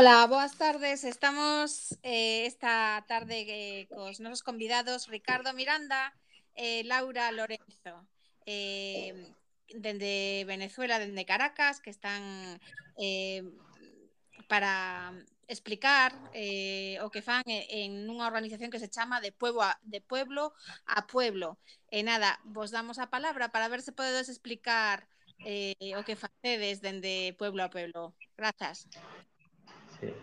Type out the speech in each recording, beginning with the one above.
Ola, boas tardes. Estamos eh, esta tarde eh, cos nosos convidados Ricardo Miranda eh, Laura Lorenzo. Dende Venezuela, dende Caracas, que están para explicar o que fan en unha organización que se chama de pueblo a, de pueblo a pueblo. Nada, vos damos a palabra para ver se podedes explicar o que facedes dende pueblo a pueblo. Grazas.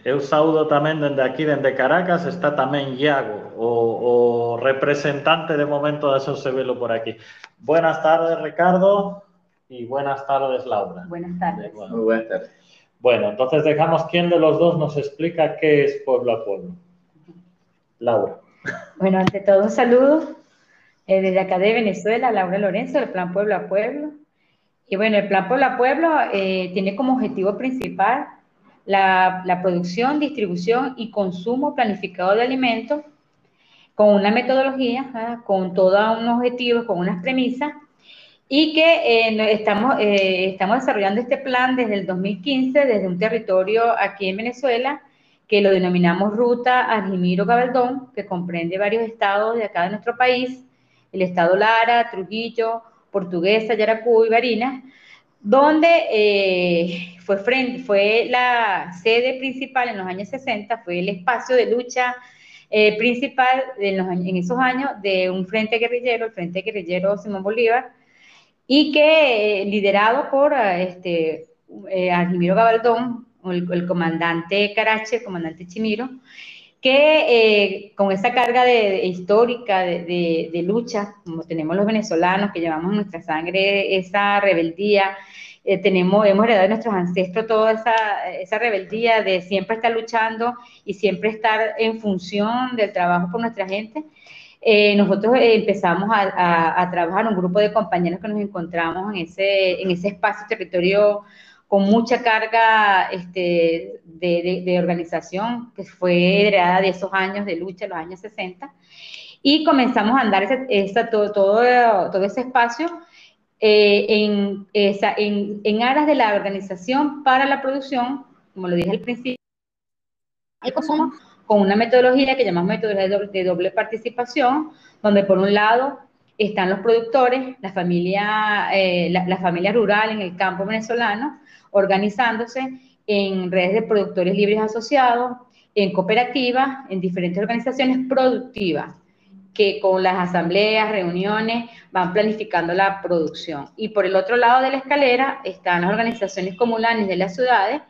Eu saúdo tamén dende aquí, dende Caracas, está tamén Iago, o, o representante de momento da Sosebelo por aquí. Buenas tardes, Ricardo, y buenas tardes, Laura. Buenas tardes. Bueno, Muy buenas tardes. Bueno, entonces dejamos quién de los dos nos explica qué es pueblo a pueblo. Laura. Bueno, ante todo, un saludo eh, desde acá de Venezuela, Laura Lorenzo, del Plan Pueblo a Pueblo. Y bueno, el Plan Pueblo a Pueblo eh, tiene como objetivo principal la, producción, distribución y consumo planificado de alimentos con una metodología, con todos unos objetivos, con unas premisas, y que eh, estamos, eh, estamos desarrollando este plan desde el 2015, desde un territorio aquí en Venezuela, que lo denominamos Ruta Argimiro Gabaldón, que comprende varios estados de acá de nuestro país, el estado Lara, Trujillo, Portuguesa, Yaracuy, Barinas, donde eh, fue, frente, fue la sede principal en los años 60, fue el espacio de lucha eh, principal en, esos años de un frente guerrillero, el Frente Guerrillero Simón Bolívar, y que eh, liderado por este, Argimiro Gabaldón, el, el, comandante Carache, el comandante Chimiro, que con esa carga de, histórica de, de, de, lucha, como tenemos los venezolanos, que llevamos en nuestra sangre esa rebeldía, eh, tenemos, hemos heredado de nuestros ancestros toda esa, esa, rebeldía de siempre estar luchando y siempre estar en función del trabajo por nuestra gente. Eh, nosotros empezamos a, a, a, trabajar un grupo de compañeros que nos encontramos en ese, en ese espacio, territorio con mucha carga este, de, de, de, organización que fue heredada de esos años de lucha, los años 60, y comenzamos a andar ese, todo, todo, todo ese espacio eh, en, esa, en, en, aras de la organización para la producción, como lo dije al principio, con una metodología que llamamos metodología de doble, de doble participación, donde por un lado están los productores, la familia, eh, la, la, familia rural en el campo venezolano, organizándose en redes de productores libres asociados, en cooperativas, en diferentes organizaciones productivas que con las asambleas, reuniones, van planificando la producción. Y por el otro lado de la escalera están las organizaciones comunales de las ciudades,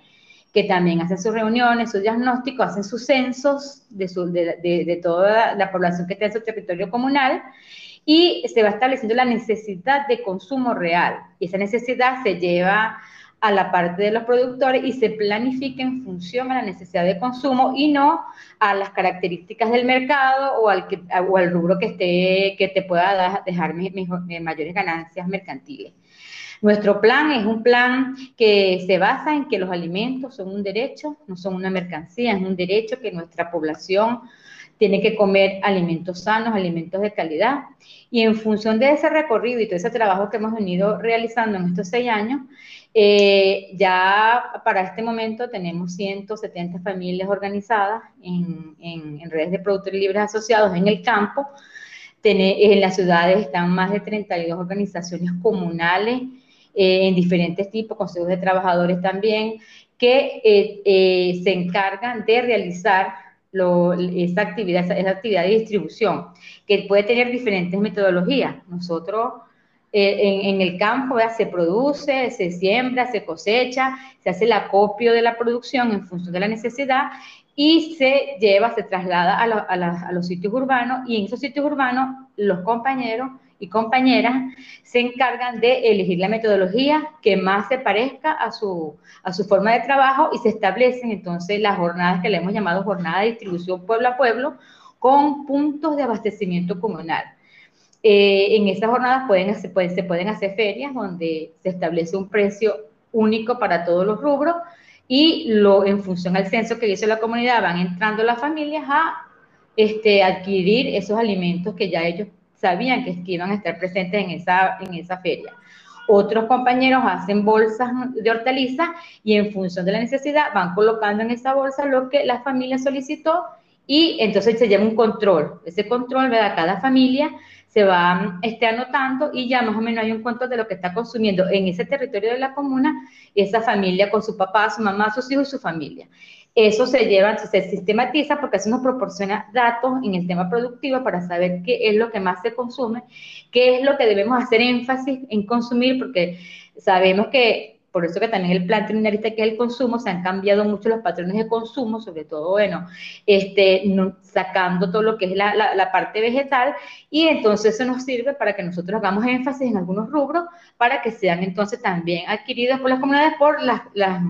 que también hacen sus reuniones, sus diagnósticos, hacen sus censos de, su, toda la población que está en su territorio comunal y se va estableciendo la necesidad de consumo real. Y esa necesidad se lleva a la parte de los productores y se planifica en función a la necesidad de consumo y no a las características del mercado o al, que, o al rubro que, esté, que te pueda dejar mejor, mayores ganancias mercantiles. Nuestro plan es un plan que se basa en que los alimentos son un derecho, no son una mercancía, es un derecho que nuestra población tiene que comer alimentos sanos, alimentos de calidad. Y en función de ese recorrido y todo ese trabajo que hemos venido realizando en estos seis años, eh, ya para este momento tenemos 170 familias organizadas en, en, en, redes de productores libres asociados en el campo. en las ciudades están más de 32 organizaciones comunales eh, en diferentes tipos, consejos de trabajadores también, que eh, eh se encargan de realizar lo, esa, actividad, esa, esa actividad de distribución, que puede tener diferentes metodologías. Nosotros eh, en, el campo se produce, se siembra, se cosecha, se hace el acopio de la producción en función de la necesidad y se lleva, se traslada a los sitios urbanos y en esos sitios urbanos los compañeros y compañeras se encargan de elegir la metodología que más se parezca a su, a su forma de trabajo y se establecen entonces las jornadas que le hemos llamado jornada de distribución pueblo a pueblo con puntos de abastecimiento comunal. Eh, en esas jornadas pueden, se, pueden, se pueden hacer ferias donde se establece un precio único para todos los rubros y lo, en función al censo que hizo la comunidad van entrando las familias a este, adquirir esos alimentos que ya ellos sabían que, iban a estar presentes en esa, en esa feria. Otros compañeros hacen bolsas de hortalizas y en función de la necesidad van colocando en esa bolsa lo que la familia solicitó y entonces se lleva un control. Ese control, ¿verdad? Cada familia se va este, anotando y ya más o menos hay un control de lo que está consumiendo en ese territorio de la comuna esa familia con su papá, su mamá, sus hijos y su familia. Eso se lleva, se sistematiza porque eso nos proporciona datos en el tema productivo para saber qué es lo que más se consume, qué es lo que debemos hacer énfasis en consumir, porque sabemos que por eso que también el plan triunalista que es el consumo, se han cambiado mucho los patrones de consumo, sobre todo, bueno, este, sacando todo lo que es la, parte vegetal, y entonces eso nos sirve para que nosotros hagamos énfasis en algunos rubros, para que sean entonces también adquiridos por las comunidades por las, las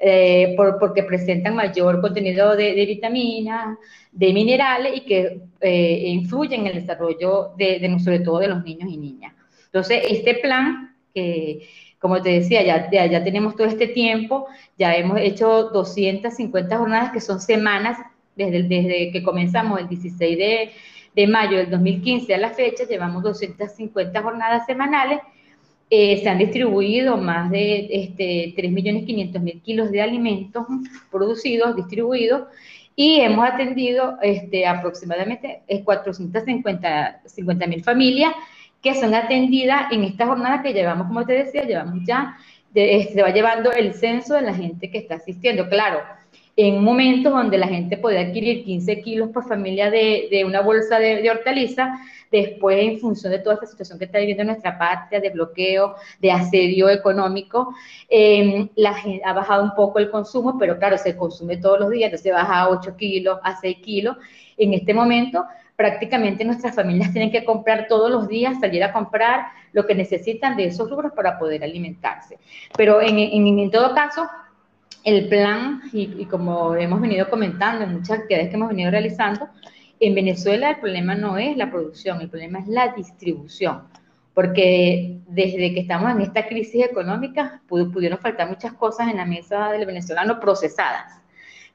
eh, por, porque presentan mayor contenido de, de vitaminas, de minerales y que eh, influyen en el desarrollo de, de, sobre todo de los niños y niñas. Entonces, este plan que como te decía, ya, ya, tenemos todo este tiempo, ya hemos hecho 250 jornadas que son semanas desde, desde que comenzamos el 16 de, de mayo del 2015 a la fecha, llevamos 250 jornadas semanales. Eh, se han distribuido más de este, 3.500.000 kilos de alimentos producidos, distribuidos, y hemos atendido este, aproximadamente 450.000 familias que son atendidas en esta jornada que llevamos, como te decía, llevamos ya, se va llevando el censo de la gente que está asistiendo. Claro, en momentos donde la gente puede adquirir 15 kilos por familia de, de una bolsa de, de, hortaliza, después en función de toda esta situación que está viviendo nuestra patria, de bloqueo, de asedio económico, eh, la ha bajado un poco el consumo, pero claro, se consume todos los días, entonces baja a 8 kilos, a 6 kilos. En este momento prácticamente nuestras familias tienen que comprar todos los días, salir a comprar lo que necesitan de esos rubros para poder alimentarse. Pero en, todo caso, el plan, y, como hemos venido comentando en muchas actividades que hemos venido realizando, en Venezuela el problema no es la producción, el problema es la distribución, porque desde que estamos en esta crisis económica pudieron faltar muchas cosas en la mesa del venezolano procesadas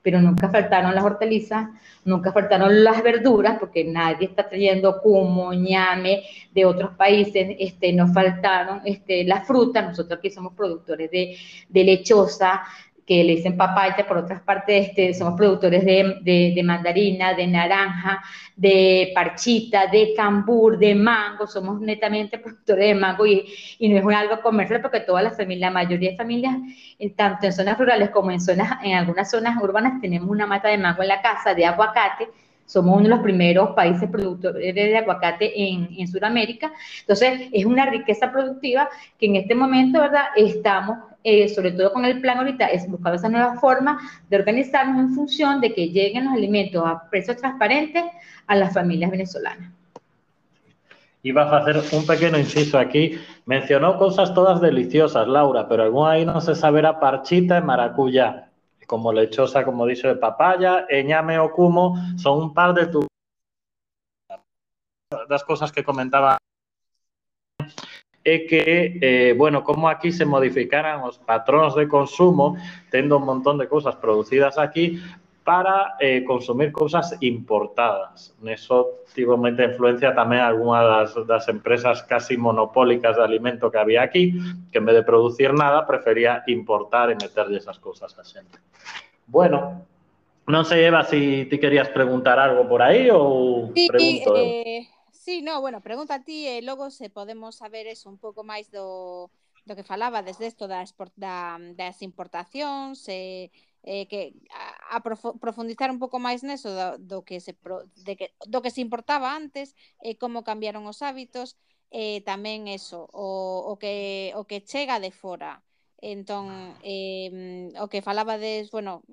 pero nunca faltaron las hortalizas, nunca faltaron las verduras, porque nadie está trayendo cumo, ñame de otros países, este, nos faltaron este, las frutas, nosotros aquí somos productores de, de lechosa, que le dicen papaya, por otras partes este, somos productores de, de, mandarina, de naranja, de parchita, de cambur, de mango, somos netamente productores de mango y, y no es algo comercial porque todas las familias, la mayoría de familias, tanto en zonas rurales como en, zonas, en algunas zonas urbanas, tenemos una mata de mango en la casa, de aguacate, somos uno de los primeros países productores de aguacate en, en Sudamérica. Entonces, es una riqueza productiva que en este momento, ¿verdad?, estamos eh, sobre todo con el plan ahorita, es buscar esa nueva forma de organizarnos en función de que lleguen los alimentos a precios transparentes a las familias venezolanas. Ibas a hacer un pequeño inciso aquí. Mencionó cosas todas deliciosas, Laura, pero algún ahí no se saberá parchita y maracuyá, como lechosa, como dice de papaya, eñame o cumo, son un par de tus las cosas que comentaba é que, eh, bueno, como aquí se modificaran os patróns de consumo, tendo un montón de cousas producidas aquí, para eh, consumir cousas importadas. Neso tivo moita influencia tamén algunha das, das empresas casi monopólicas de alimento que había aquí, que en vez de producir nada, prefería importar e meterlle esas cousas a xente. Bueno, non sei, Eva, se si ti querías preguntar algo por aí ou sí, pregunto eu. Eh... Sí, no, bueno, pregunta a ti eh, e logo se podemos saber eso un pouco máis do, do que falaba desde isto da da, das importacións e, eh, que a, a profundizar un pouco máis neso do, do que se de que, do que se importaba antes e eh, como cambiaron os hábitos e eh, tamén eso o, o que o que chega de fora Entón, eh, o que falabades, bueno,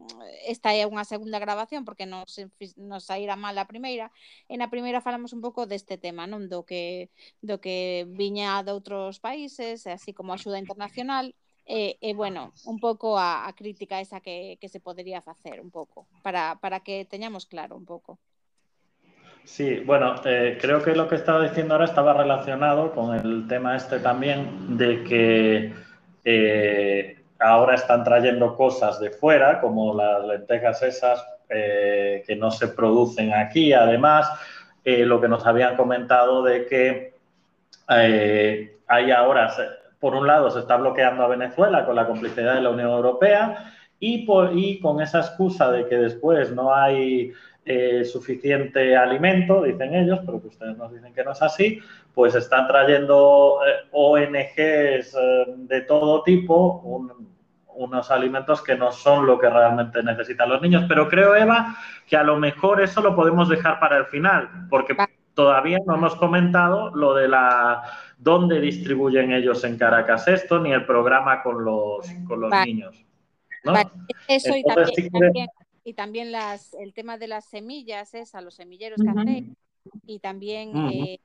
esta é unha segunda grabación porque nos, nos saíra mal a primeira, e na primeira falamos un pouco deste tema, non do que do que viña de outros países, así como axuda internacional, e, e bueno, un pouco a, a crítica esa que, que se podería facer un pouco, para, para que teñamos claro un pouco. Sí, bueno, eh, creo que lo que estaba diciendo ahora estaba relacionado con el tema este también de que Eh, ahora están trayendo cosas de fuera, como las lentejas esas eh, que no se producen aquí. Además, eh, lo que nos habían comentado de que hay ahora por un lado, se está bloqueando a Venezuela con la complicidad de la Unión Europea y, con esa excusa de que después no hay eh, suficiente alimento, dicen ellos, pero que ustedes nos dicen que no es así, pues están trayendo eh, ONGs eh, de todo tipo unos alimentos que no son lo que realmente necesitan los niños. Pero creo, Eva, que a lo mejor eso lo podemos dejar para el final, porque todavía no hemos comentado lo de la dónde distribuyen ellos en Caracas esto, ni el programa con los, con los niños. Eso y también, y también las, el tema de las semillas, es a los semilleros que hacéis, y también, eh,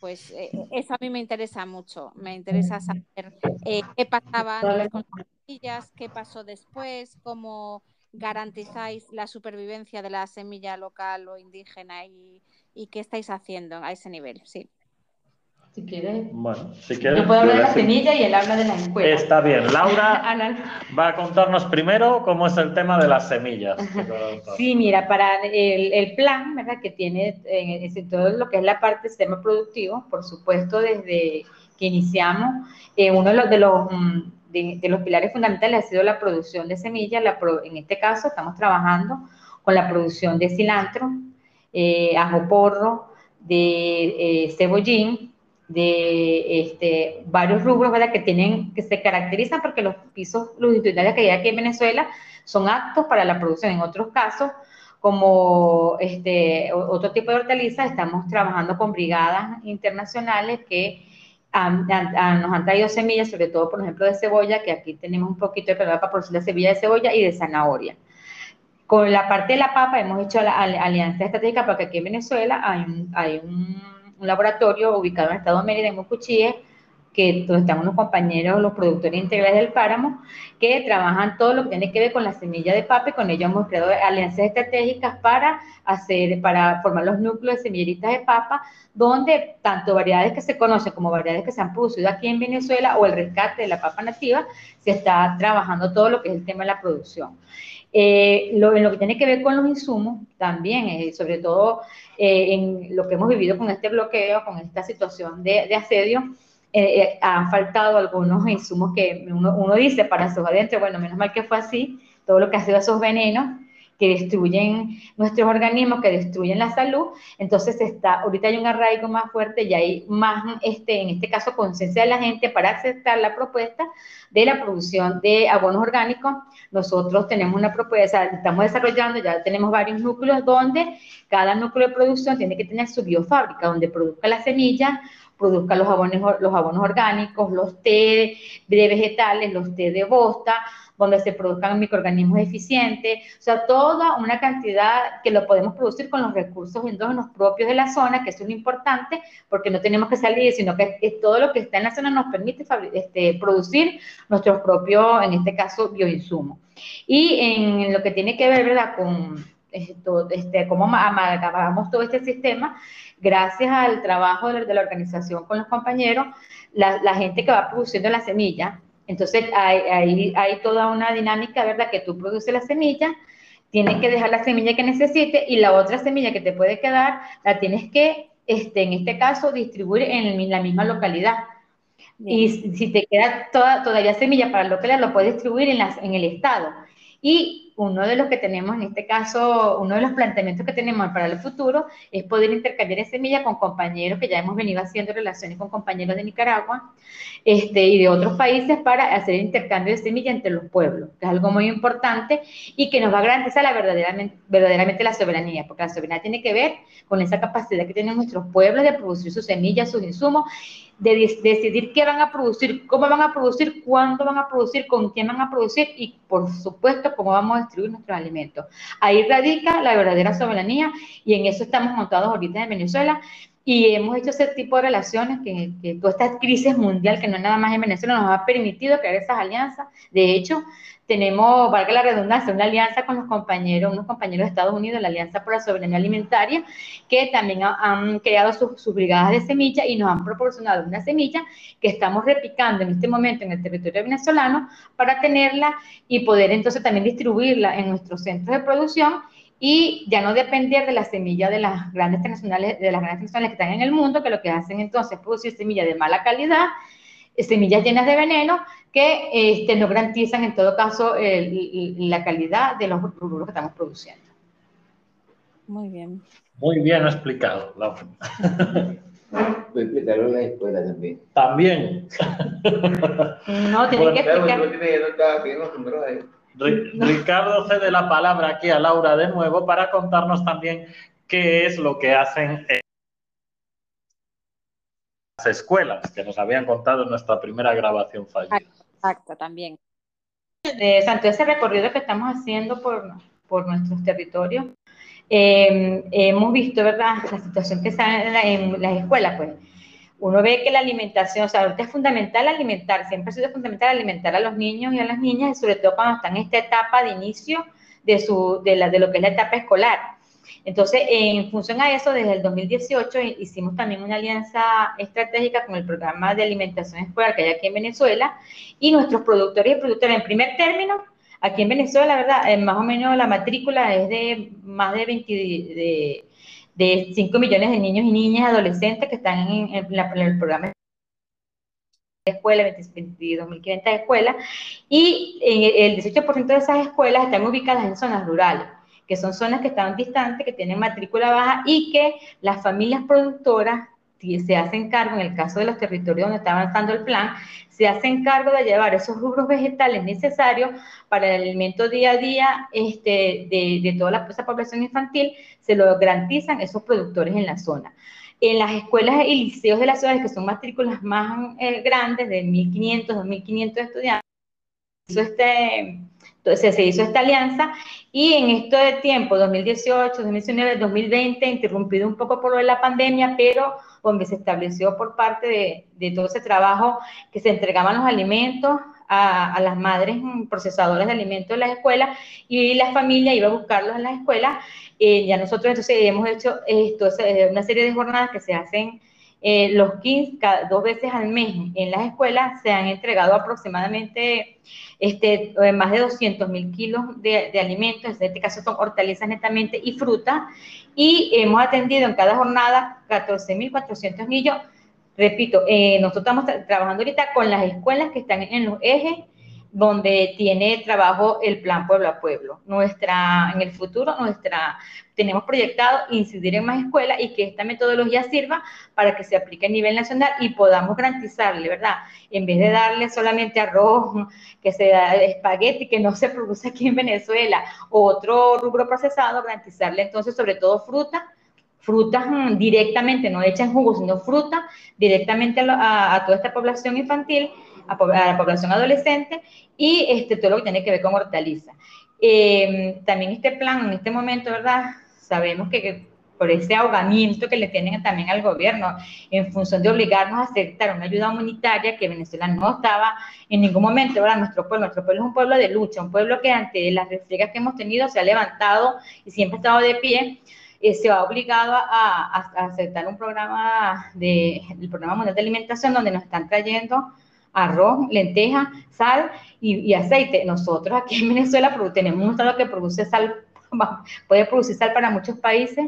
pues eh, eso a mí me interesa mucho, me interesa saber eh, qué pasaba antes con las semillas, qué pasó después, cómo garantizáis la supervivencia de la semilla local o indígena y, y qué estáis haciendo a ese nivel, sí. Si quieres. Bueno, si quieres. Yo puedo hablar de la semilla y él habla de la escuela. Está bien. Laura va a contarnos primero cómo es el tema de las semillas. sí, mira, para el, el plan, ¿verdad? Que tiene eh, todo lo que es la parte del sistema productivo, por supuesto, desde que iniciamos, eh, uno de los, de los mm, de, los pilares fundamentales ha sido la producción de semillas. La en este caso, estamos trabajando con la producción de cilantro, eh, ajo porro, de eh, cebollín, de este, varios rubros ¿verdad? que tienen que se caracterizan porque los pisos longitudinales que hay aquí en Venezuela son aptos para la producción. En otros casos, como este, otro tipo de hortalizas, estamos trabajando con brigadas internacionales que nos han traído semillas, sobre todo, por ejemplo, de cebolla, que aquí tenemos un poquito de problema para producir la semilla de cebolla y de zanahoria. Con la parte de la papa hemos hecho la alianza estratégica porque aquí en Venezuela hay un, hay un un laboratorio ubicado en el estado de Mérida, en Mucuchíe, que donde están unos compañeros, los productores integrales del páramo, que trabajan todo lo que tiene que ver con la semilla de papa y con ellos hemos creado alianzas estratégicas para hacer, para formar los núcleos de semilleritas de papa, donde tanto variedades que se conocen como variedades que se han producido aquí en Venezuela o el rescate de la papa nativa, se está trabajando todo lo que es el tema de la producción. Eh, lo, en lo que tiene que ver con los insumos, también, eh, sobre todo eh, en lo que hemos vivido con este bloqueo, con esta situación de, asedio, han faltado algunos insumos que uno, uno dice para sus adentro, bueno, menos mal que fue así, todo lo que ha sido esos venenos, que destruyen nuestros organismos, que destruyen la salud. Entonces está, ahorita hay un arraigo más fuerte y hay más, este, en este caso, conciencia de la gente para aceptar la propuesta de la producción de abonos orgánicos. Nosotros tenemos una propuesta, estamos desarrollando, ya tenemos varios núcleos donde cada núcleo de producción tiene que tener su biofábrica, donde produzca la semilla, produzca los abonos, los abonos orgánicos, los té de vegetales, los té de bosta, donde se produzcan microorganismos eficientes, o sea, toda una cantidad que lo podemos producir con los recursos endógenos propios de la zona, que es lo importante, porque no tenemos que salir, sino que es, todo lo que está en la zona nos permite este, producir nuestros propios, en este caso, bioinsumos. Y en lo que tiene que ver, ¿verdad?, con esto, este, cómo amalgamamos todo este sistema, gracias al trabajo de, la organización con los compañeros, la, la gente que va produciendo la semilla, entonces, hay, hay, toda una dinámica, ¿verdad? Que tú produces la semilla, tienes que dejar la semilla que necesite y la otra semilla que te puede quedar, la tienes que, este, en este caso, distribuir en la misma localidad. Y si te queda toda, todavía semilla para la localidad, lo puedes distribuir en, las, en el estado. Y uno de los que tenemos en este caso, uno de los planteamientos que tenemos para el futuro es poder intercambiar semillas con compañeros que ya hemos venido haciendo relaciones con compañeros de Nicaragua este, y de otros países para hacer intercambio de semillas entre los pueblos, que es algo muy importante y que nos va a garantizar la verdaderamente, verdaderamente la soberanía, porque la soberanía tiene que ver con esa capacidad que tienen nuestros pueblos de producir sus semillas, sus insumos de decidir qué van a producir, cómo van a producir, cuándo van a producir, con quién van a producir y, por supuesto, cómo vamos a distribuir nuestros alimentos. Ahí radica la verdadera soberanía y en eso estamos montados ahorita en Venezuela y hemos hecho ese tipo de relaciones que, que toda esta crisis mundial, que no es nada más en Venezuela, nos ha permitido crear esas alianzas. De hecho, tenemos, valga la redundancia, una alianza con los compañeros, unos compañeros de Estados Unidos, la Alianza por la Soberanía Alimentaria, que también han creado sus, brigadas de semilla y nos han proporcionado una semilla que estamos replicando en este momento en el territorio venezolano para tenerla y poder entonces también distribuirla en nuestros centros de producción y ya no depender de la semilla de las grandes transnacionales, de las grandes transnacionales que están en el mundo, que lo que hacen entonces es producir semilla de mala calidad semillas llenas de veneno que este, no garantizan en todo caso la calidad de los productos que estamos produciendo. Muy bien. Muy bien explicado, Laura. Explicarlo en la escuela también. También. No, tiene que explicar. Ricardo cede la palabra aquí a Laura de nuevo para contarnos también qué es lo que hacen en las escuelas, que nos habían contado en nuestra primera grabación fallida. Exacto, también. De Santo, ese recorrido que estamos haciendo por, por nuestros territorios, eh, hemos visto, ¿verdad?, la situación que está en, las escuelas, pues uno ve que la alimentación, o sea, ahorita es fundamental alimentar, siempre ha sido fundamental alimentar a los niños y a las niñas, y sobre todo cuando están en esta etapa de inicio de, su, de, la, de lo que es la etapa escolar. Entonces, en función a eso, desde el 2018 hicimos también una alianza estratégica con el programa de alimentación escolar que hay aquí en Venezuela y nuestros productores y productoras, en primer término, Aquí en Venezuela, la verdad, eh, más o menos la matrícula es de más de 20, de, de 5 millones de niños y niñas adolescentes que están en, el programa de escuela, 22.500 escuelas, y el 18% de esas escuelas están ubicadas en zonas rurales, que son zonas que están distantes, que tienen matrícula baja y que las familias productoras se hacen cargo, en el caso de los territorios donde está avanzando el plan, se hacen cargo de llevar esos rubros vegetales necesarios para el alimento día a día este, de, toda la, esa población infantil, se lo garantizan esos productores en la zona. En las escuelas y liceos de las ciudades, que son matrículas más eh, grandes, de 1.500, 2.500 estudiantes, este, entonces se hizo esta alianza y en esto de tiempo, 2018, 2019, 2020, interrumpido un poco por lo de la pandemia, pero donde se estableció por parte de, todo ese trabajo que se entregaban los alimentos a, las madres procesadoras de alimentos en las escuelas y la familia iba a buscarlos en las escuelas. Eh, ya nosotros entonces hemos hecho esto, una serie de jornadas que se hacen eh, los 15, dos veces al mes en las escuelas, se han entregado aproximadamente este, eh, más de 200 mil kilos de, alimentos, en este caso son hortalizas netamente y fruta, y hemos atendido en cada jornada 14.400 niños. Repito, eh, nosotros estamos trabajando ahorita con las escuelas que están en los ejes donde tiene trabajo el plan pueblo a pueblo. Nuestra, en el futuro, nuestra, tenemos proyectado incidir en más escuelas y que esta metodología sirva para que se aplique a nivel nacional y podamos garantizarle, ¿verdad? En vez de darle solamente arroz, que sea espagueti, que no se produce aquí en Venezuela, otro rubro procesado, garantizarle entonces sobre todo fruta, frutas mm, directamente, no hechas en jugo, sino fruta directamente a, toda esta población infantil, a, la población adolescente y este, todo lo que tiene que ver con hortaliza. Em, también este plan, en este momento, ¿verdad? Sabemos que, por ese ahogamiento que le tienen también al gobierno en función de obligarnos a aceptar una ayuda humanitaria que Venezuela no estaba en ningún momento, ¿verdad? Nuestro pueblo, nuestro pueblo es un pueblo de lucha, un pueblo que ante las refriegas que hemos tenido se ha levantado y siempre ha estado de pie, eh, se ha obligado a, aceptar un programa de, programa mundial de alimentación donde nos están trayendo arroz, lenteja, sal y, aceite. Nosotros aquí en Venezuela tenemos un estado que produce sal, puede producir sal para muchos países.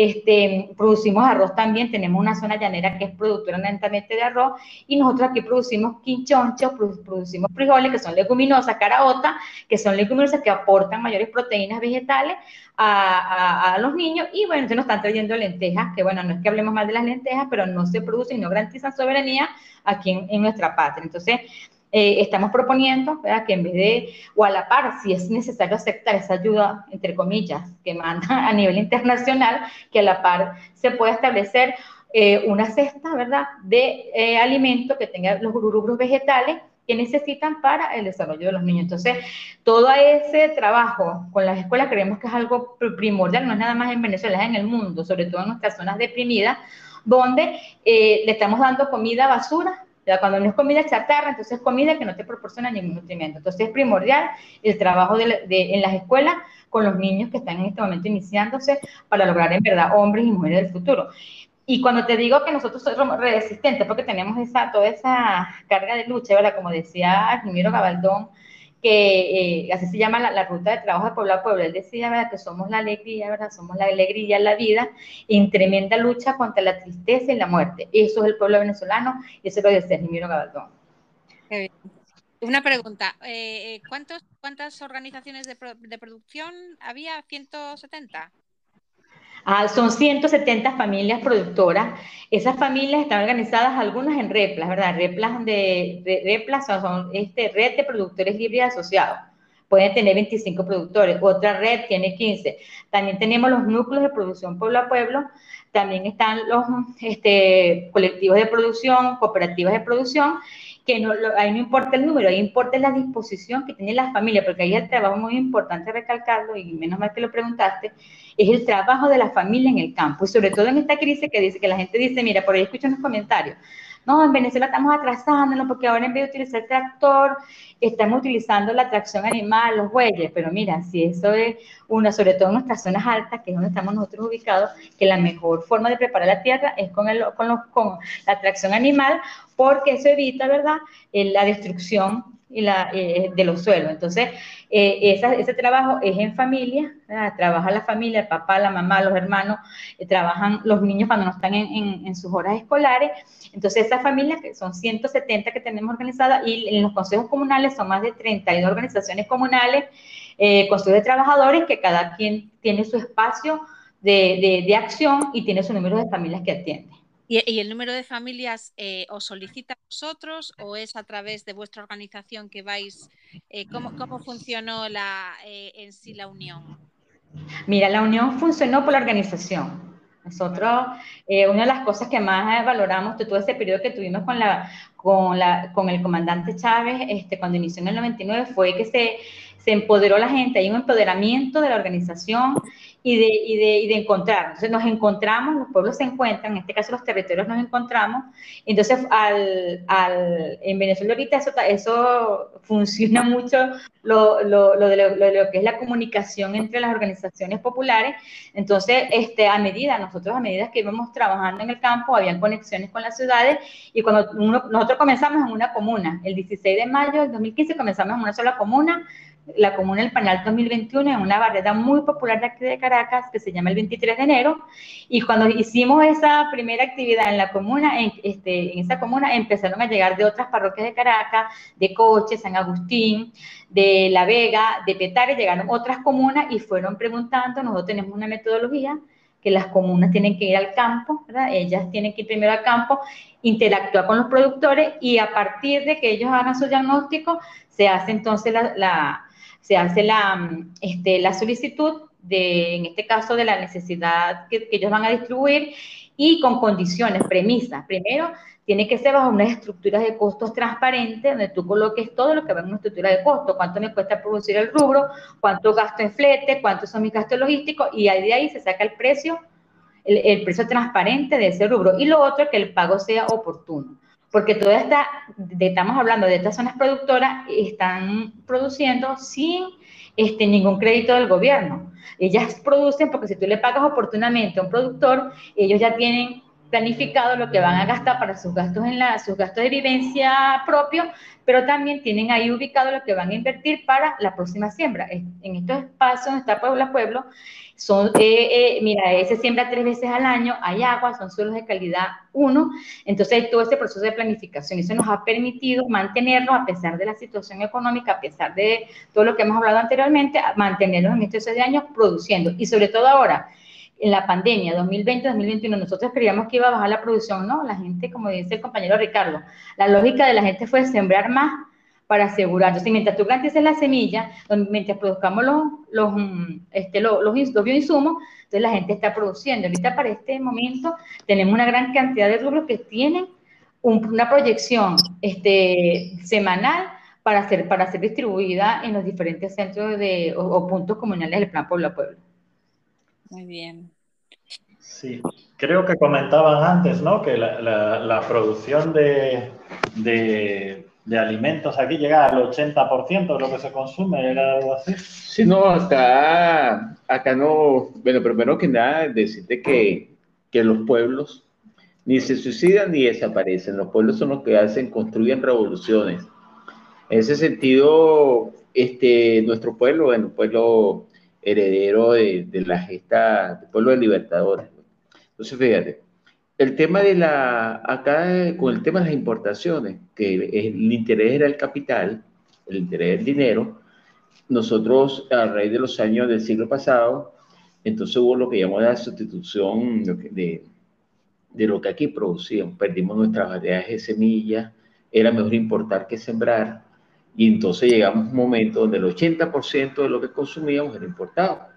Este, producimos arroz también, tenemos una zona llanera que es productora netamente de arroz y nosotros aquí producimos quinchonchos, producimos frijoles que son leguminosas, caraota, que son leguminosas que aportan mayores proteínas vegetales a, los niños y bueno, entonces nos están trayendo lentejas, que bueno, no es que hablemos mal de las lentejas, pero no se producen y no garantizan soberanía aquí en, nuestra patria. Entonces, eh, estamos proponiendo que en vez de, o a la par, si es necesario aceptar esa ayuda, entre comillas, que manda a nivel internacional, que a la par se pueda establecer eh, una cesta, ¿verdad?, de eh, alimentos que tenga los grupos vegetales que necesitan para el desarrollo de los niños. Entonces, todo ese trabajo con las escuelas creemos que es algo primordial, no es nada más en Venezuela, es en el mundo, sobre todo en nuestras zonas deprimidas, donde eh, le estamos dando comida basura, cuando no es comida chatarra, entonces es comida que no te proporciona ningún nutriente. Entonces es primordial el trabajo de, en las escuelas con los niños que están en este momento iniciándose para lograr en verdad hombres y mujeres del futuro. Y cuando te digo que nosotros somos resistentes, porque tenemos esa, toda esa carga de lucha, ¿verdad? Como decía Jimiro Gabaldón, que eh, así se llama la, ruta de trabajo de pueblo a pueblo. Él decía, ¿verdad? Que somos la alegría, ¿verdad? Somos la alegría la vida, en tremenda lucha contra la tristeza y la muerte. Eso es el pueblo venezolano y eso lo decía Jimiro Gabaldón. Una pregunta, eh, eh, ¿cuántos, ¿cuántas organizaciones de producción había? ¿170? Ah, son 170 familias productoras. Esas familias están organizadas algunas en REPLAS, ¿verdad? REPLAS, de, REPLAS son, este, red de productores libres asociados. Pueden tener 25 productores. Otra red tiene 15. También tenemos los núcleos de producción pueblo a pueblo. También están los este, colectivos de producción, cooperativas de producción que no, ahí no importa el número, ahí importa la disposición que tiene la familia, porque ahí el trabajo muy importante recalcarlo, y menos mal que lo preguntaste, es el trabajo de la familia en el campo, y sobre todo en esta crisis que dice que la gente dice, mira, por ahí escucho los comentarios, no, en Venezuela estamos atrasándolo porque ahora en vez de utilizar tractor, estamos utilizando la tracción animal, los bueyes, pero mira, si eso es una, sobre todo en nuestras zonas altas, que es donde estamos nosotros ubicados, que la mejor forma de preparar la tierra es con, el, con, los, con la tracción animal, porque eso evita, ¿verdad?, la destrucción y la, eh, de los suelos. Entonces, eh, ese trabajo es en familia, trabaja la familia, el papá, la mamá, los hermanos, eh, trabajan los niños cuando no están en, sus horas escolares. Entonces, esas familias, que son 170 que tenemos organizadas, y en los consejos comunales son más de 32 organizaciones comunales, consejos de trabajadores, que cada quien tiene su espacio de, de, de acción y tiene su número de familias que atiende. ¿Y, el número de familias eh, os solicita a vosotros o es a través de vuestra organización que vais? Eh, ¿cómo, ¿cómo, funcionó la, eh, en sí la unión? Mira, la unión funcionó por la organización. Nosotros, una de las cosas que más valoramos de todo ese periodo que tuvimos con, la, con, la, con el comandante Chávez, este, cuando inició en el 99, fue que se, se empoderó la gente, hay un empoderamiento de la organización y de, y de, y de encontrar. Entonces nos encontramos, los pueblos se encuentran, en este caso los territorios nos encontramos. Entonces al, al, en Venezuela ahorita eso, eso funciona mucho lo, lo, lo, de lo, que es la comunicación entre las organizaciones populares. Entonces, este, a medida, nosotros a medida que íbamos trabajando en el campo, habían conexiones con las ciudades y cuando uno, nosotros comenzamos en una comuna, el 16 de mayo del 2015 comenzamos en una sola comuna, la comuna El Panal 2021 en una barrera muy popular de aquí de Caracas que se llama el 23 de enero. Y cuando hicimos esa primera actividad en la comuna, en, este, en esa comuna empezaron a llegar de otras parroquias de Caracas, de Coche, San Agustín, de La Vega, de Petare, llegaron otras comunas y fueron preguntando, nosotros tenemos una metodología que las comunas tienen que ir al campo, ¿verdad? Ellas tienen que ir primero al campo, interactuar con los productores y a partir de que ellos hagan su diagnóstico, se hace entonces la se hace la, este, la solicitud de, en este caso, de la necesidad que, ellos van a distribuir y con condiciones, premisas. Primero, tiene que ser bajo unas estructuras de costos transparentes, donde tú coloques todo lo que va en una estructura de costo, cuánto me cuesta producir el rubro, cuánto gasto en flete, cuántos son mis gastos logísticos, y ahí de ahí se saca el precio, el, el precio transparente de ese rubro. Y lo otro, que el pago sea oportuno porque toda esta, estamos hablando de estas zonas productoras, están produciendo sin este, ningún crédito del gobierno. Ellas producen porque si tú le pagas oportunamente a un productor, ellos ya tienen planificado lo que van a gastar para sus gastos en la, sus gastos de vivencia propio, pero también tienen ahí ubicado lo que van a invertir para la próxima siembra. En estos espacios donde está pueblo a pueblo, son, eh, eh, mira, ese siembra tres veces al año, hay agua, son suelos de calidad 1, entonces todo ese proceso de planificación. Eso nos ha permitido mantenernos, a pesar de la situación económica, a pesar de todo lo que hemos hablado anteriormente, mantenernos en estos seis años produciendo. Y sobre todo ahora, en la pandemia 2020-2021 nosotros creíamos que iba a bajar la producción, ¿no? La gente, como dice el compañero Ricardo, la lógica de la gente fue sembrar más para asegurar. Entonces, mientras tú plantes la semilla, mientras produzcamos los, los, mm, este, los, los, bioinsumos, entonces la gente está produciendo. Ahorita para este momento tenemos una gran cantidad de rubros que tienen una proyección este, semanal para ser, para ser distribuida en los diferentes centros de, o, puntos comunales del Plan Pueblo a Pueblo. Muy bien. Sí, creo que comentaban antes, ¿no? Que la, la, producción de, de, de, alimentos aquí llega al 80% de lo que se consume, ¿era algo así? Sí, no, acá, acá no, bueno, primero que nada, decirte que, que los pueblos ni se suicidan ni desaparecen, los pueblos son los que hacen, construyen revoluciones. En ese sentido, este, nuestro pueblo, bueno, pueblo heredero de, la gesta del pueblo de libertadores. Entonces, fíjate, el tema de la, acá con el tema de las importaciones, que el interés era el capital, el interés del dinero, nosotros a raíz de los años del siglo pasado, entonces hubo lo que llamó la sustitución de, de lo que aquí producíamos. Perdimos nuestras variedades de semillas, era mejor importar que sembrar, y entonces llegamos a un momento donde el 80% de lo que consumíamos era importado.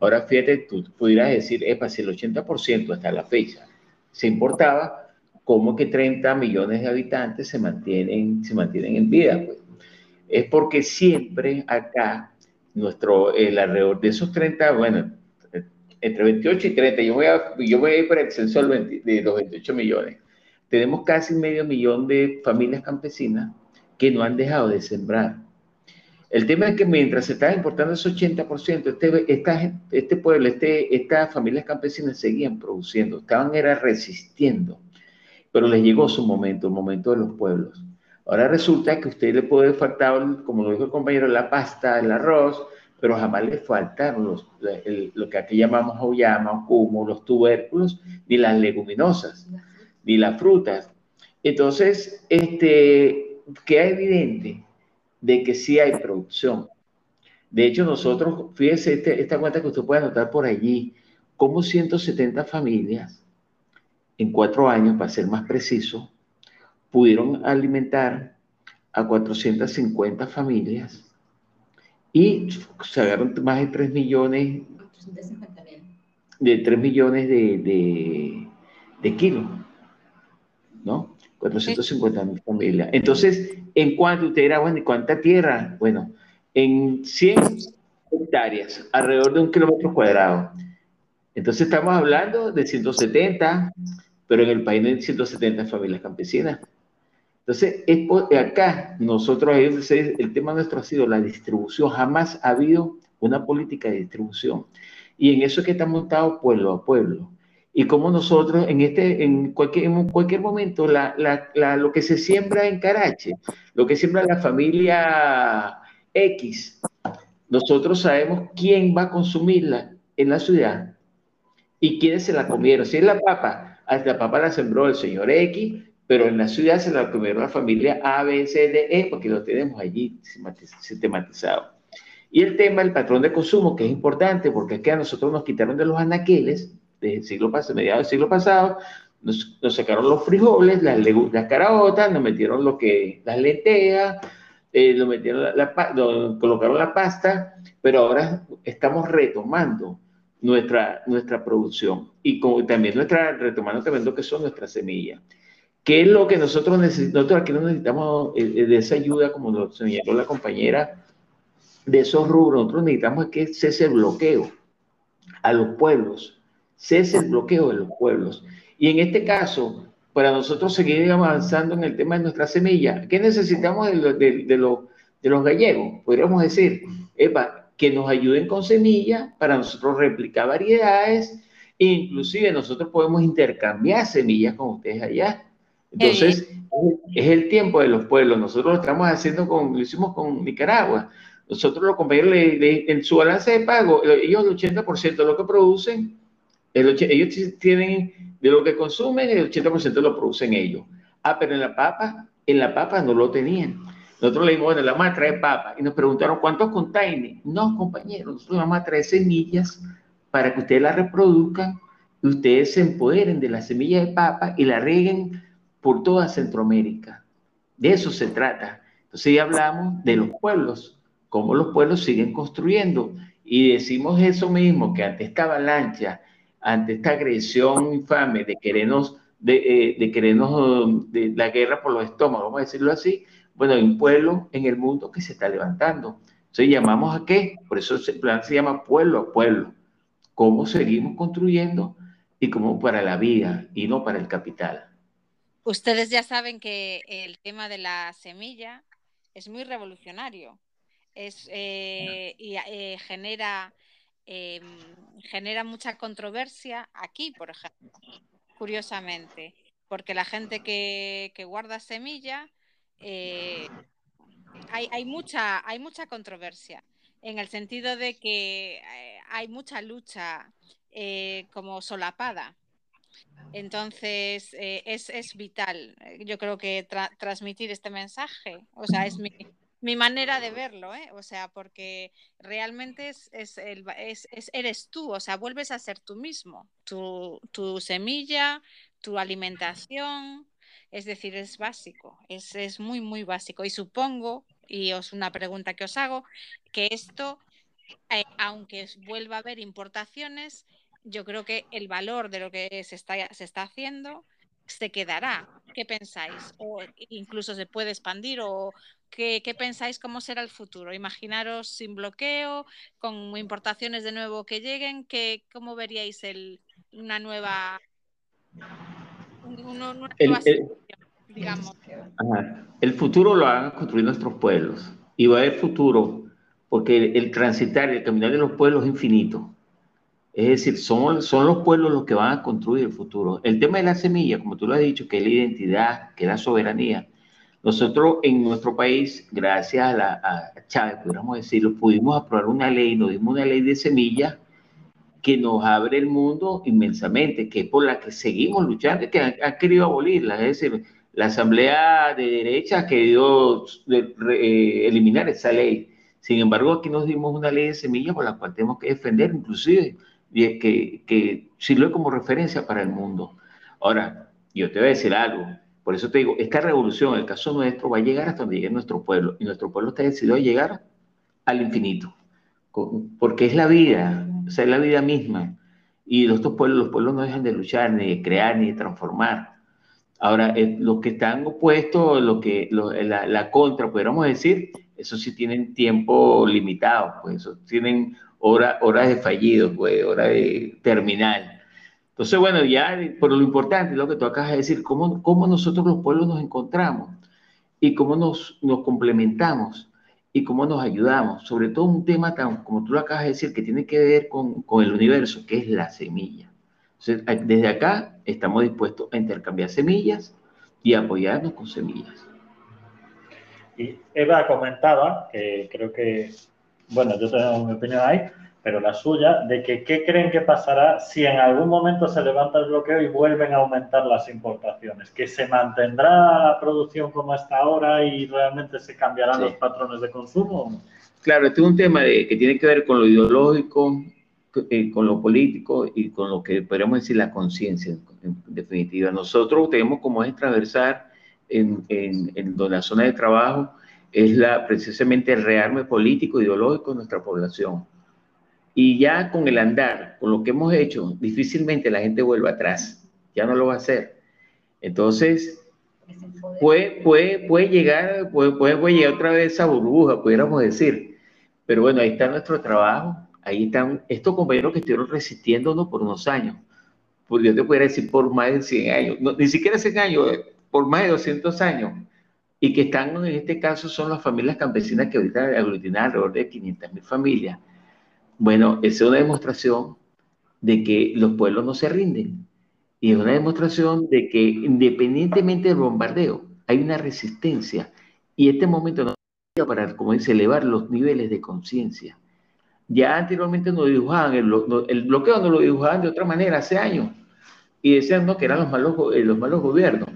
Ahora fíjate, tú pudieras decir, epa, si el 80% hasta la fecha se importaba, ¿cómo que 30 millones de habitantes se mantienen, se mantienen en vida? Pues es porque siempre acá, nuestro, el alrededor de esos 30, bueno, entre 28 y 30, yo voy a, yo voy a ir por el censo de los 28 millones, tenemos casi medio millón de familias campesinas que no han dejado de sembrar. El tema es que mientras se estaba importando ese 80%, este, esta, este pueblo, este, estas familias campesinas seguían produciendo, estaban era resistiendo, pero les llegó su momento, el momento de los pueblos. Ahora resulta que a usted le puede faltar, como lo dijo el compañero, la pasta, el arroz, pero jamás le faltaron lo que aquí llamamos auyama, como los tubérculos, ni las leguminosas, ni las frutas. Entonces, este, queda evidente de que sí hay producción. De hecho, nosotros, fíjese este, esta cuenta que usted puede anotar por allí, como 170 familias en cuatro años, para ser más preciso, pudieron alimentar a 450 familias y se agarraron más de 3 millones de 3 millones de, de, kilos, ¿no? 450 mil familias. Entonces, ¿en cuánto usted era, bueno, ¿y cuánta tierra? Bueno, en 100 hectáreas, alrededor de un kilómetro cuadrado. Entonces estamos hablando de 170, pero en el país no hay 170 familias campesinas. Entonces, es acá nosotros, el tema nuestro ha sido la distribución. Jamás ha habido una política de distribución. Y en eso es que está montado pueblo a pueblo. Y como nosotros, en, este, en, cualquier, en cualquier momento, lo que se siembra en Carache, lo que siembra la familia X, nosotros sabemos quién va a consumirla en la ciudad y quiénes se la comieron. Si es la papa, la papa la sembró el señor X, pero en la ciudad se la comieron la familia A, B, C, D, E, porque lo tenemos allí sistematizado. Y el tema del patrón de consumo, que es importante, porque aquí a nosotros nos quitaron de los anaqueles, del siglo pasado, mediados del siglo pasado, nos, sacaron los frijoles, las, las caraotas, nos metieron lo que, las lentejas, eh, nos metieron la, colocaron la pasta, pero ahora estamos retomando nuestra, nuestra producción y como, también nuestra, retomando también lo que son nuestras semillas. ¿Qué es lo que nosotros necesitamos? Nosotros aquí no necesitamos eh, eh, de esa ayuda, como lo señaló la compañera, de esos rubros. Nosotros necesitamos que cese el bloqueo a los pueblos, cese el bloqueo de los pueblos. Y en este caso, para nosotros seguir avanzando en el tema de nuestra semilla, ¿qué necesitamos de, de, de, de los gallegos? Podríamos decir, Epa, que nos ayuden con semillas para nosotros replicar variedades, e inclusive nosotros podemos intercambiar semillas con ustedes allá entonces, es el tiempo de los pueblos. Nosotros lo estamos haciendo con, lo hicimos con Nicaragua. Nosotros los compañeros en su balance de pago, ellos el 80% de lo que producen, el, ellos tienen de lo que consumen, el 80% lo producen ellos. Ah, pero en la papa, en la papa no lo tenían. Nosotros le dijimos, bueno, la vamos a traer papa. Y nos preguntaron, ¿cuántos containers? No, compañeros, nosotros vamos a traer semillas para que ustedes la reproduzcan y ustedes se empoderen de la semilla de papa y la rieguen por toda Centroamérica. De eso se trata. Entonces ya hablamos de los pueblos, cómo los pueblos siguen construyendo. Y decimos eso mismo, que ante esta avalancha, ante esta agresión infame de querernos, de, eh, de querernos, de la guerra por los estómagos, vamos a decirlo así, bueno, hay un pueblo en el mundo que se está levantando. Entonces llamamos a qué? Por eso el plan se llama pueblo a pueblo. ¿Cómo seguimos construyendo? Y cómo para la vida y no para el capital. Ustedes ya saben que el tema de la semilla es muy revolucionario es, eh, y eh, genera, em, genera mucha controversia aquí, por ejemplo, curiosamente, porque la gente que, guarda semilla, eh, hay, hay, mucha, hay mucha controversia en el sentido de que hay mucha lucha como solapada. Entonces, eh, es, es, vital, yo creo que transmitir este mensaje, o sea, es mi, mi manera de verlo, ¿eh? o sea, porque realmente es, es, el, es, eres tú, o sea, vuelves a ser tú mismo, tu, tu semilla, tu alimentación, es decir, es básico, es, es, muy, muy básico. Y supongo, y es una pregunta que os hago, que esto, eh, aunque vuelva a haber importaciones, yo creo que el valor de lo que se está, se está haciendo se quedará. ¿Qué pensáis? O incluso se puede expandir o ¿Qué, pensáis cómo será el futuro? Imaginaros sin bloqueo, con importaciones de nuevo que lleguen, que, ¿cómo veríais el, una nueva... el, digamos? el futuro lo van a construir nuestros pueblos y va a haber futuro porque el, transitar, el caminar de los pueblos es infinito. Es decir, son, son los pueblos los que van a construir el futuro. El tema de la semilla, como tú lo has dicho, que es la identidad, que es la soberanía, nosotros en nuestro país, gracias a, la, Chávez, podríamos decirlo, pudimos aprobar una ley, nos dimos una ley de semillas que nos abre el mundo inmensamente, que es por la que seguimos luchando, que ha, querido abolirla. Es la Asamblea de Derecha ha querido eh, eliminar esa ley. Sin embargo, aquí nos dimos una ley de semillas por la cual tenemos que defender, inclusive, que, que sirve como referencia para el mundo. Ahora, yo te voy a decir algo por eso te digo, esta revolución, el caso nuestro, va a llegar hasta donde llegue nuestro pueblo. Y nuestro pueblo está decidido a llegar al infinito. Porque es la vida, o sea, es la vida misma. Y los pueblos, los pueblos no dejan de luchar, ni de crear, ni de transformar. Ahora, eh, los que están opuestos, lo que, la, la, contra, podríamos decir, eso sí tienen tiempo limitado, pues eso tienen horas de fallido, pues, hora de terminal. Entonces, bueno, ya por lo importante, lo que tú acabas de decir, cómo, cómo nosotros los pueblos nos encontramos y cómo nos, nos complementamos y cómo nos ayudamos. Sobre todo un tema tan, como tú lo acabas de decir, que tiene que ver con, con el universo, que es la semilla. Entonces, desde acá estamos dispuestos a intercambiar semillas y apoyarnos con semillas. Y Eva comentaba, que creo que, bueno, yo tengo mi opinión ahí, pero la suya, de que qué creen que pasará si en algún momento se levanta el bloqueo y vuelven a aumentar las importaciones, que se mantendrá la producción como está ahora y realmente se cambiarán los patrones de consumo. Claro, este es un tema de, que tiene que ver con lo ideológico, eh, con lo político y con lo que podríamos decir la conciencia, en, definitiva. Nosotros tenemos como es transversal en, en, en la zona de trabajo, es la, precisamente el rearme político, ideológico de nuestra población y ya con el andar, con lo que hemos hecho, difícilmente la gente vuelva atrás. Ya no lo va a hacer. Entonces, puede, puede, puede, llegar, puede, puede, llegar otra vez esa burbuja, pudiéramos decir. Pero bueno, ahí está nuestro trabajo. Ahí están estos compañeros que estuvieron resistiéndonos por unos años. Pues yo te pudiera decir por más de 100 años, ni siquiera 100 años, eh, por más de 200 años. Y que están, en este caso, son las familias campesinas que ahorita aglutinan alrededor de 500 mil familias bueno, es una demostración de que los pueblos no se rinden. Y es una demostración de que independientemente del bombardeo, hay una resistencia. Y este momento nos para, como dice, elevar los niveles de conciencia. Ya anteriormente nos dibujaban, el, bloqueo nos lo dibujaban de otra manera hace años. Y decían que eran los malos, eh, los malos gobiernos.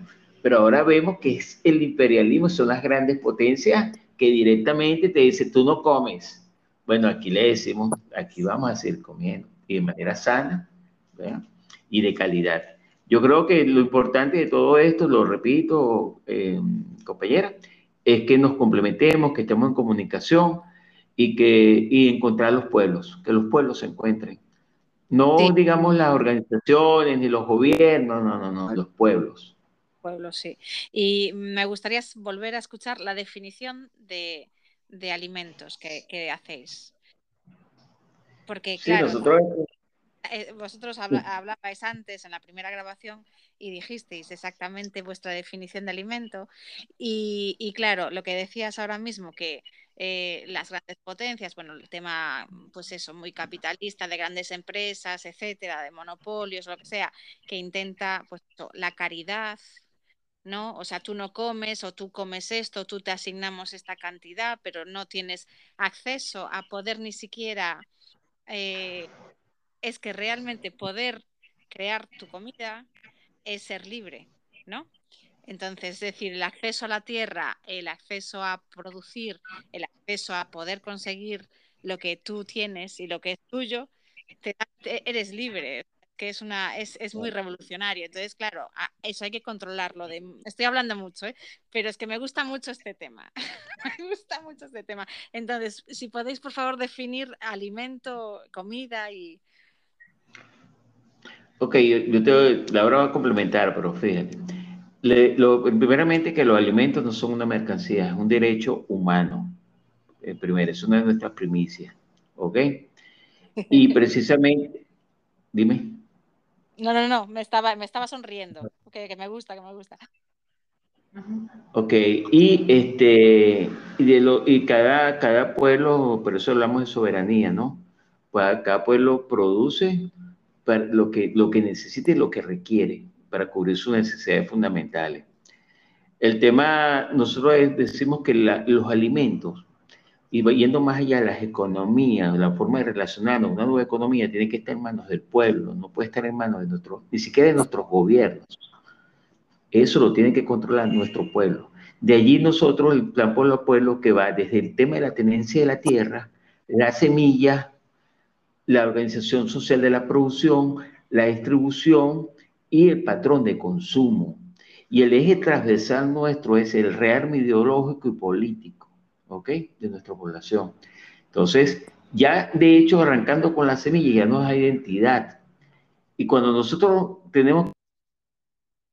Pero ahora vemos que es el imperialismo, son las grandes potencias que directamente te dicen, tú no comes, bueno, aquí le decimos, aquí vamos a seguir comiendo y de manera sana y de calidad. Yo creo que lo importante de todo esto, lo repito, eh, compañera, es que nos complementemos, que estemos en comunicación y que y encontrar los pueblos, que los pueblos se encuentren. No digamos las organizaciones ni los gobiernos, no, no, no, los pueblos. Pueblos, sí. Y me gustaría volver a escuchar la definición de, de alimentos que, hacéis. Porque, claro, eh, vosotros hablabais antes en la primera grabación y dijisteis exactamente vuestra definición de alimento. Y, claro, lo que decías ahora mismo, que eh, las grandes potencias, bueno, el tema, pues eso, muy capitalista de grandes empresas, etcétera, de monopolios, lo que sea, que intenta, pues, la caridad, ¿no? O sea, tú no comes o tú comes esto, tú te asignamos esta cantidad, pero no tienes acceso a poder ni siquiera, eh, es que realmente poder crear tu comida es ser libre, ¿no? Entonces, es decir, el acceso a la tierra, el acceso a producir, el acceso a poder conseguir lo que tú tienes y lo que es tuyo, eres libre que es una es, es, muy revolucionario. Entonces, claro, eso hay que controlarlo. De, estoy hablando mucho, ¿eh? pero es que me gusta mucho este tema. me gusta mucho este tema. Entonces, si podéis, por favor, definir alimento, comida y... Ok, yo, te la voy a complementar, pero fíjate. lo, primeramente que los alimentos no son una mercancía, es un derecho humano. Eh, primero, es una de nuestras primicias. ¿Ok? Y precisamente, dime. No, no, no, me estaba, me estaba sonriendo, que, que me gusta, que me gusta. Ok, y este, y, de lo, y cada, cada pueblo, por eso hablamos de soberanía, ¿no? Pues cada pueblo produce lo que, lo que necesita y lo que requiere para cubrir sus necesidades fundamentales. El tema, nosotros decimos que los alimentos y yendo más allá las economías, la forma de relacionarnos, una nueva economía tiene que estar en manos del pueblo, no puede estar en manos de nuestros, ni siquiera de nuestros gobiernos. Eso lo tiene que controlar nuestro pueblo. De allí nosotros, el plan pueblo a pueblo, que va desde el tema de la tenencia de la tierra, la semilla, la organización social de la producción, la distribución y el patrón de consumo. Y el eje transversal nuestro es el rearme ideológico y político ¿ok? De nuestra población. Entonces, ya de hecho, arrancando con la semilla, ya nos da identidad. Y cuando nosotros tenemos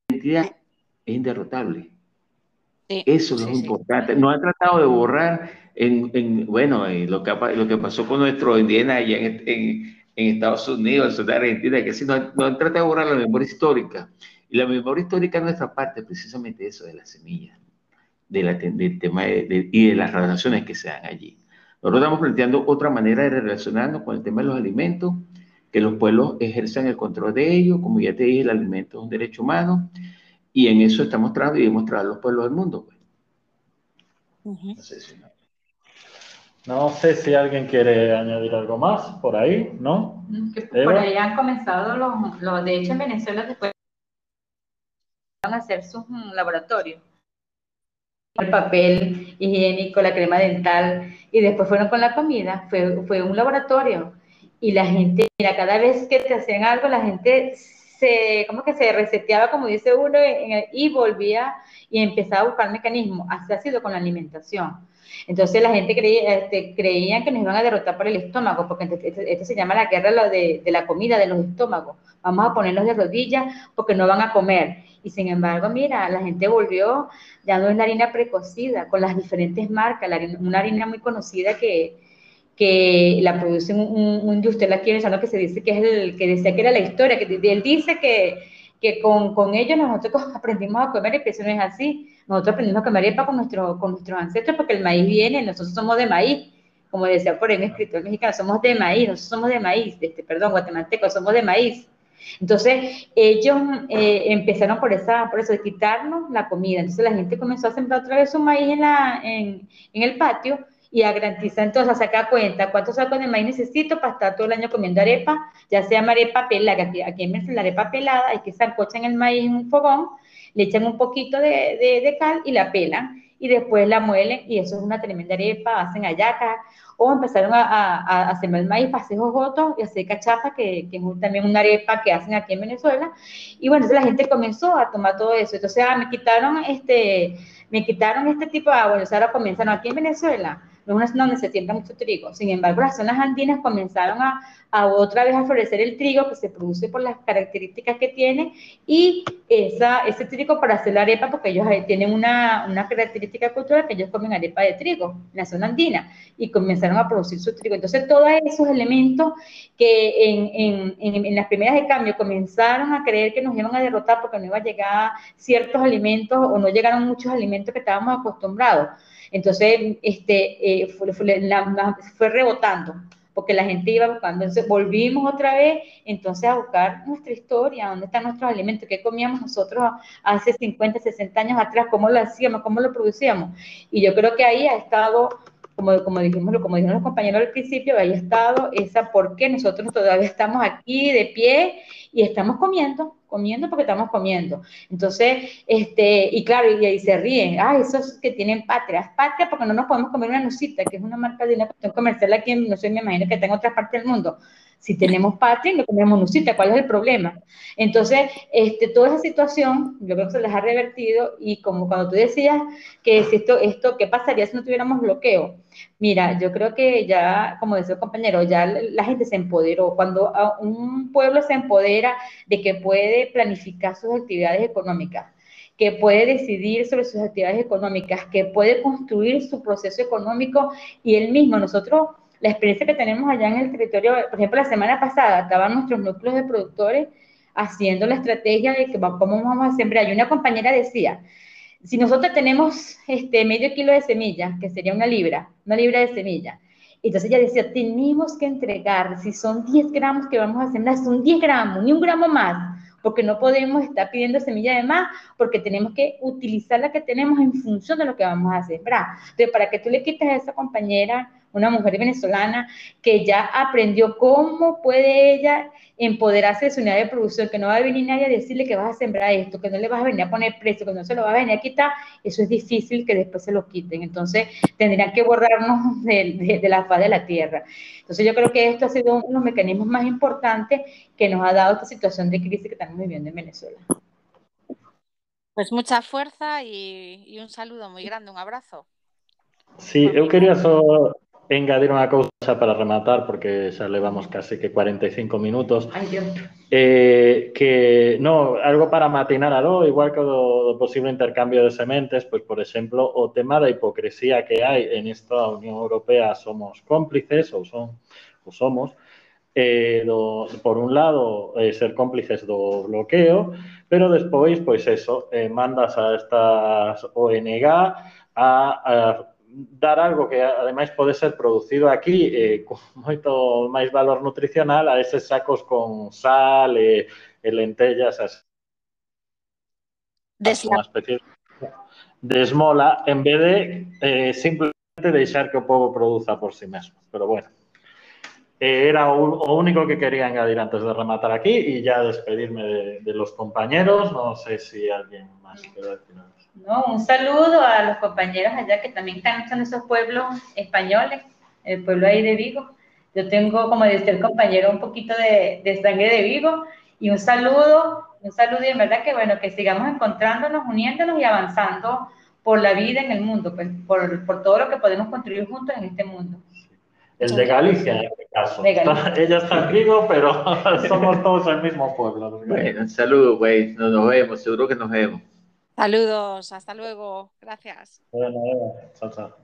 identidad, es inderrotable. Eso es lo importante. Nos han tratado de borrar en, bueno, lo, que, lo que pasó con nuestro indígena allá en, Estados Unidos, en Argentina, que sí, nos, han tratado de borrar la memoria histórica. Y la memoria histórica de nuestra parte es precisamente eso de la semilla de la, del tema y de las relaciones que se dan allí. Nosotros estamos planteando otra manera de relacionarnos con el tema de los alimentos, que los pueblos ejerzan el control de ellos, como ya te dije, el alimento es un derecho humano, y en eso estamos tratando y demostrar a los pueblos del mundo. Pues. no, sé si no. sé si alguien quiere añadir algo más por ahí, ¿no? por ahí han comenzado los, los, de hecho en Venezuela después van a hacer sus mm, laboratorios el papel higiénico, la crema dental, y después fueron con la comida, fue, fue un laboratorio. Y la gente, mira, cada vez que te hacían algo, la gente se, como que se reseteaba, como dice uno, y volvía y empezaba a buscar mecanismos. Así ha sido con la alimentación. Entonces la gente creía, este, creía que nos iban a derrotar por el estómago, porque esto, se llama la guerra de, la comida, de los estómagos. Vamos a ponerlos de rodillas porque no van a comer. Y sin embargo, mira, la gente volvió, ya no es la harina precocida, con las diferentes marcas, una harina muy conocida que, que la produce un, un, industrial aquí en que se dice que es el que decía que era la historia, que él dice que, que con, con, ellos nosotros aprendimos a comer, y eso no es así. Nosotros aprendimos a comer arepa con, nuestro, con nuestros ancestros porque el maíz viene, nosotros somos de maíz, como decía por ahí un escritor mexicano, somos de maíz, nosotros somos de maíz, este, perdón, guatemaltecos, somos de maíz. Entonces, ellos eh, empezaron por, esa, por eso, de quitarnos la comida. Entonces, la gente comenzó a sembrar otra vez su maíz en, la, en, en el patio y a garantizar, entonces, a sacar cuenta cuántos sacos de maíz necesito para estar todo el año comiendo arepa, ya sea arepa pelada, aquí, aquí en la arepa pelada, hay que en el maíz en un fogón, le echan un poquito de, de, de cal y la pelan y después la muelen y eso es una tremenda arepa, hacen ayacas o empezaron a, a, a sembrar el maíz para hacer jojotos y hacer cachapa, que, que, es también una arepa que hacen aquí en Venezuela. Y bueno, entonces la gente comenzó a tomar todo eso. Entonces, ah, me quitaron este, me quitaron este tipo de agua, entonces ahora comienzan aquí en Venezuela no es una zona donde se siembra mucho trigo. Sin embargo, las zonas andinas comenzaron a, otra vez a florecer el trigo que se produce por las características que tiene y esa, ese trigo para hacer la arepa, porque ellos tienen una, característica cultural que ellos comen arepa de trigo en la zona andina y comenzaron a producir su trigo. Entonces, todos esos elementos que en, las primeras de cambio comenzaron a creer que nos iban a derrotar porque no iban a llegar ciertos alimentos o no llegaron muchos alimentos que estábamos acostumbrados entonces, este, eh, fue, rebotando, porque la gente iba buscando. Entonces, volvimos otra vez, entonces, a buscar nuestra historia, dónde están nuestros alimentos, qué comíamos nosotros hace 50, 60 años atrás, cómo lo hacíamos, cómo lo producíamos. Y yo creo que ahí ha estado como, como, dijimos, como dijeron los compañeros al principio, había estado esa por qué nosotros todavía estamos aquí de pie y estamos comiendo, comiendo porque estamos comiendo. Entonces, este, y claro, y ahí se ríen, ah, esos que tienen patria, patria porque no nos podemos comer una nucita, que es una marca de una cuestión comercial aquí, no sé, me imagino que está en otras partes del mundo. Si tenemos patria no comemos nucita, ¿cuál es el problema? Entonces, este, toda esa situación, yo creo que se les ha revertido y como cuando tú decías que si esto, esto, ¿qué pasaría si no tuviéramos bloqueo? Mira, yo creo que ya, como decía el compañero, ya la gente se empoderó. Cuando un pueblo se empodera de que puede planificar sus actividades económicas, que puede decidir sobre sus actividades económicas, que puede construir su proceso económico y él mismo, nosotros la experiencia que tenemos allá en el territorio, por ejemplo, la semana pasada estaban nuestros núcleos de productores haciendo la estrategia de que cómo vamos a sembrar. Y una compañera decía, si nosotros tenemos este medio kilo de semilla, que sería una libra, una libra de semilla, entonces ella decía, tenemos que entregar, si son 10 gramos que vamos a sembrar, son 10 gramos, ni un gramo más, porque no podemos estar pidiendo semilla de más, porque tenemos que utilizar la que tenemos en función de lo que vamos a sembrar. Entonces, para que tú le quites a esa compañera una mujer venezolana que ya aprendió cómo puede ella empoderarse de su unidad de producción, que no va a venir nadie a decirle que vas a sembrar esto, que no le vas a venir a poner precio, que no se lo va a venir a quitar, eso es difícil que después se lo quiten. Entonces, tendrían que borrarnos de, la faz de la tierra. Entonces, yo creo que esto ha sido uno de los mecanismos más importantes que nos ha dado esta situación de crisis que estamos viviendo en Venezuela. Pues mucha fuerza y, un saludo muy grande, un abrazo. Sí, yo quería solo engadir unha cousa para rematar, porque xa levamos casi que 45 minutos. Ay, Dios. Eh, que, no, algo para matinar algo, igual que o posible intercambio de sementes, pois, por exemplo, o tema da hipocresía que hai en esta Unión Europea somos cómplices, ou son, ou somos, eh, do, por un lado, eh, ser cómplices do bloqueo, pero despois, pois eso, eh, mandas a estas ONG a, a dar algo que ademais pode ser producido aquí eh, con moito máis valor nutricional a eses sacos con sal e, e lentellas as, unha especie de esmola en vez de eh, simplemente deixar que o povo produza por si sí mesmo. Pero bueno, eh, era o, o, único que quería añadir antes de rematar aquí y ya despedirme de, de los compañeros. No sé si alguien más quiere decir algo. ¿No? Un saludo a los compañeros allá que también están en esos pueblos españoles, el pueblo ahí de Vigo. Yo tengo, como decía el compañero, un poquito de, de sangre de Vigo y un saludo, un saludo y en verdad que bueno, que sigamos encontrándonos, uniéndonos y avanzando por la vida en el mundo, pues, por, por todo lo que podemos construir juntos en este mundo. El de Galicia, en este caso. ella está en Vigo, pero somos todos el mismo pueblo. Bueno, un saludo, güey. Nos, nos vemos, seguro que nos vemos. Saludos, hasta luego. Gracias. Bueno, chao, chao.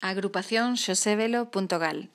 Agrupación xosevelo.gal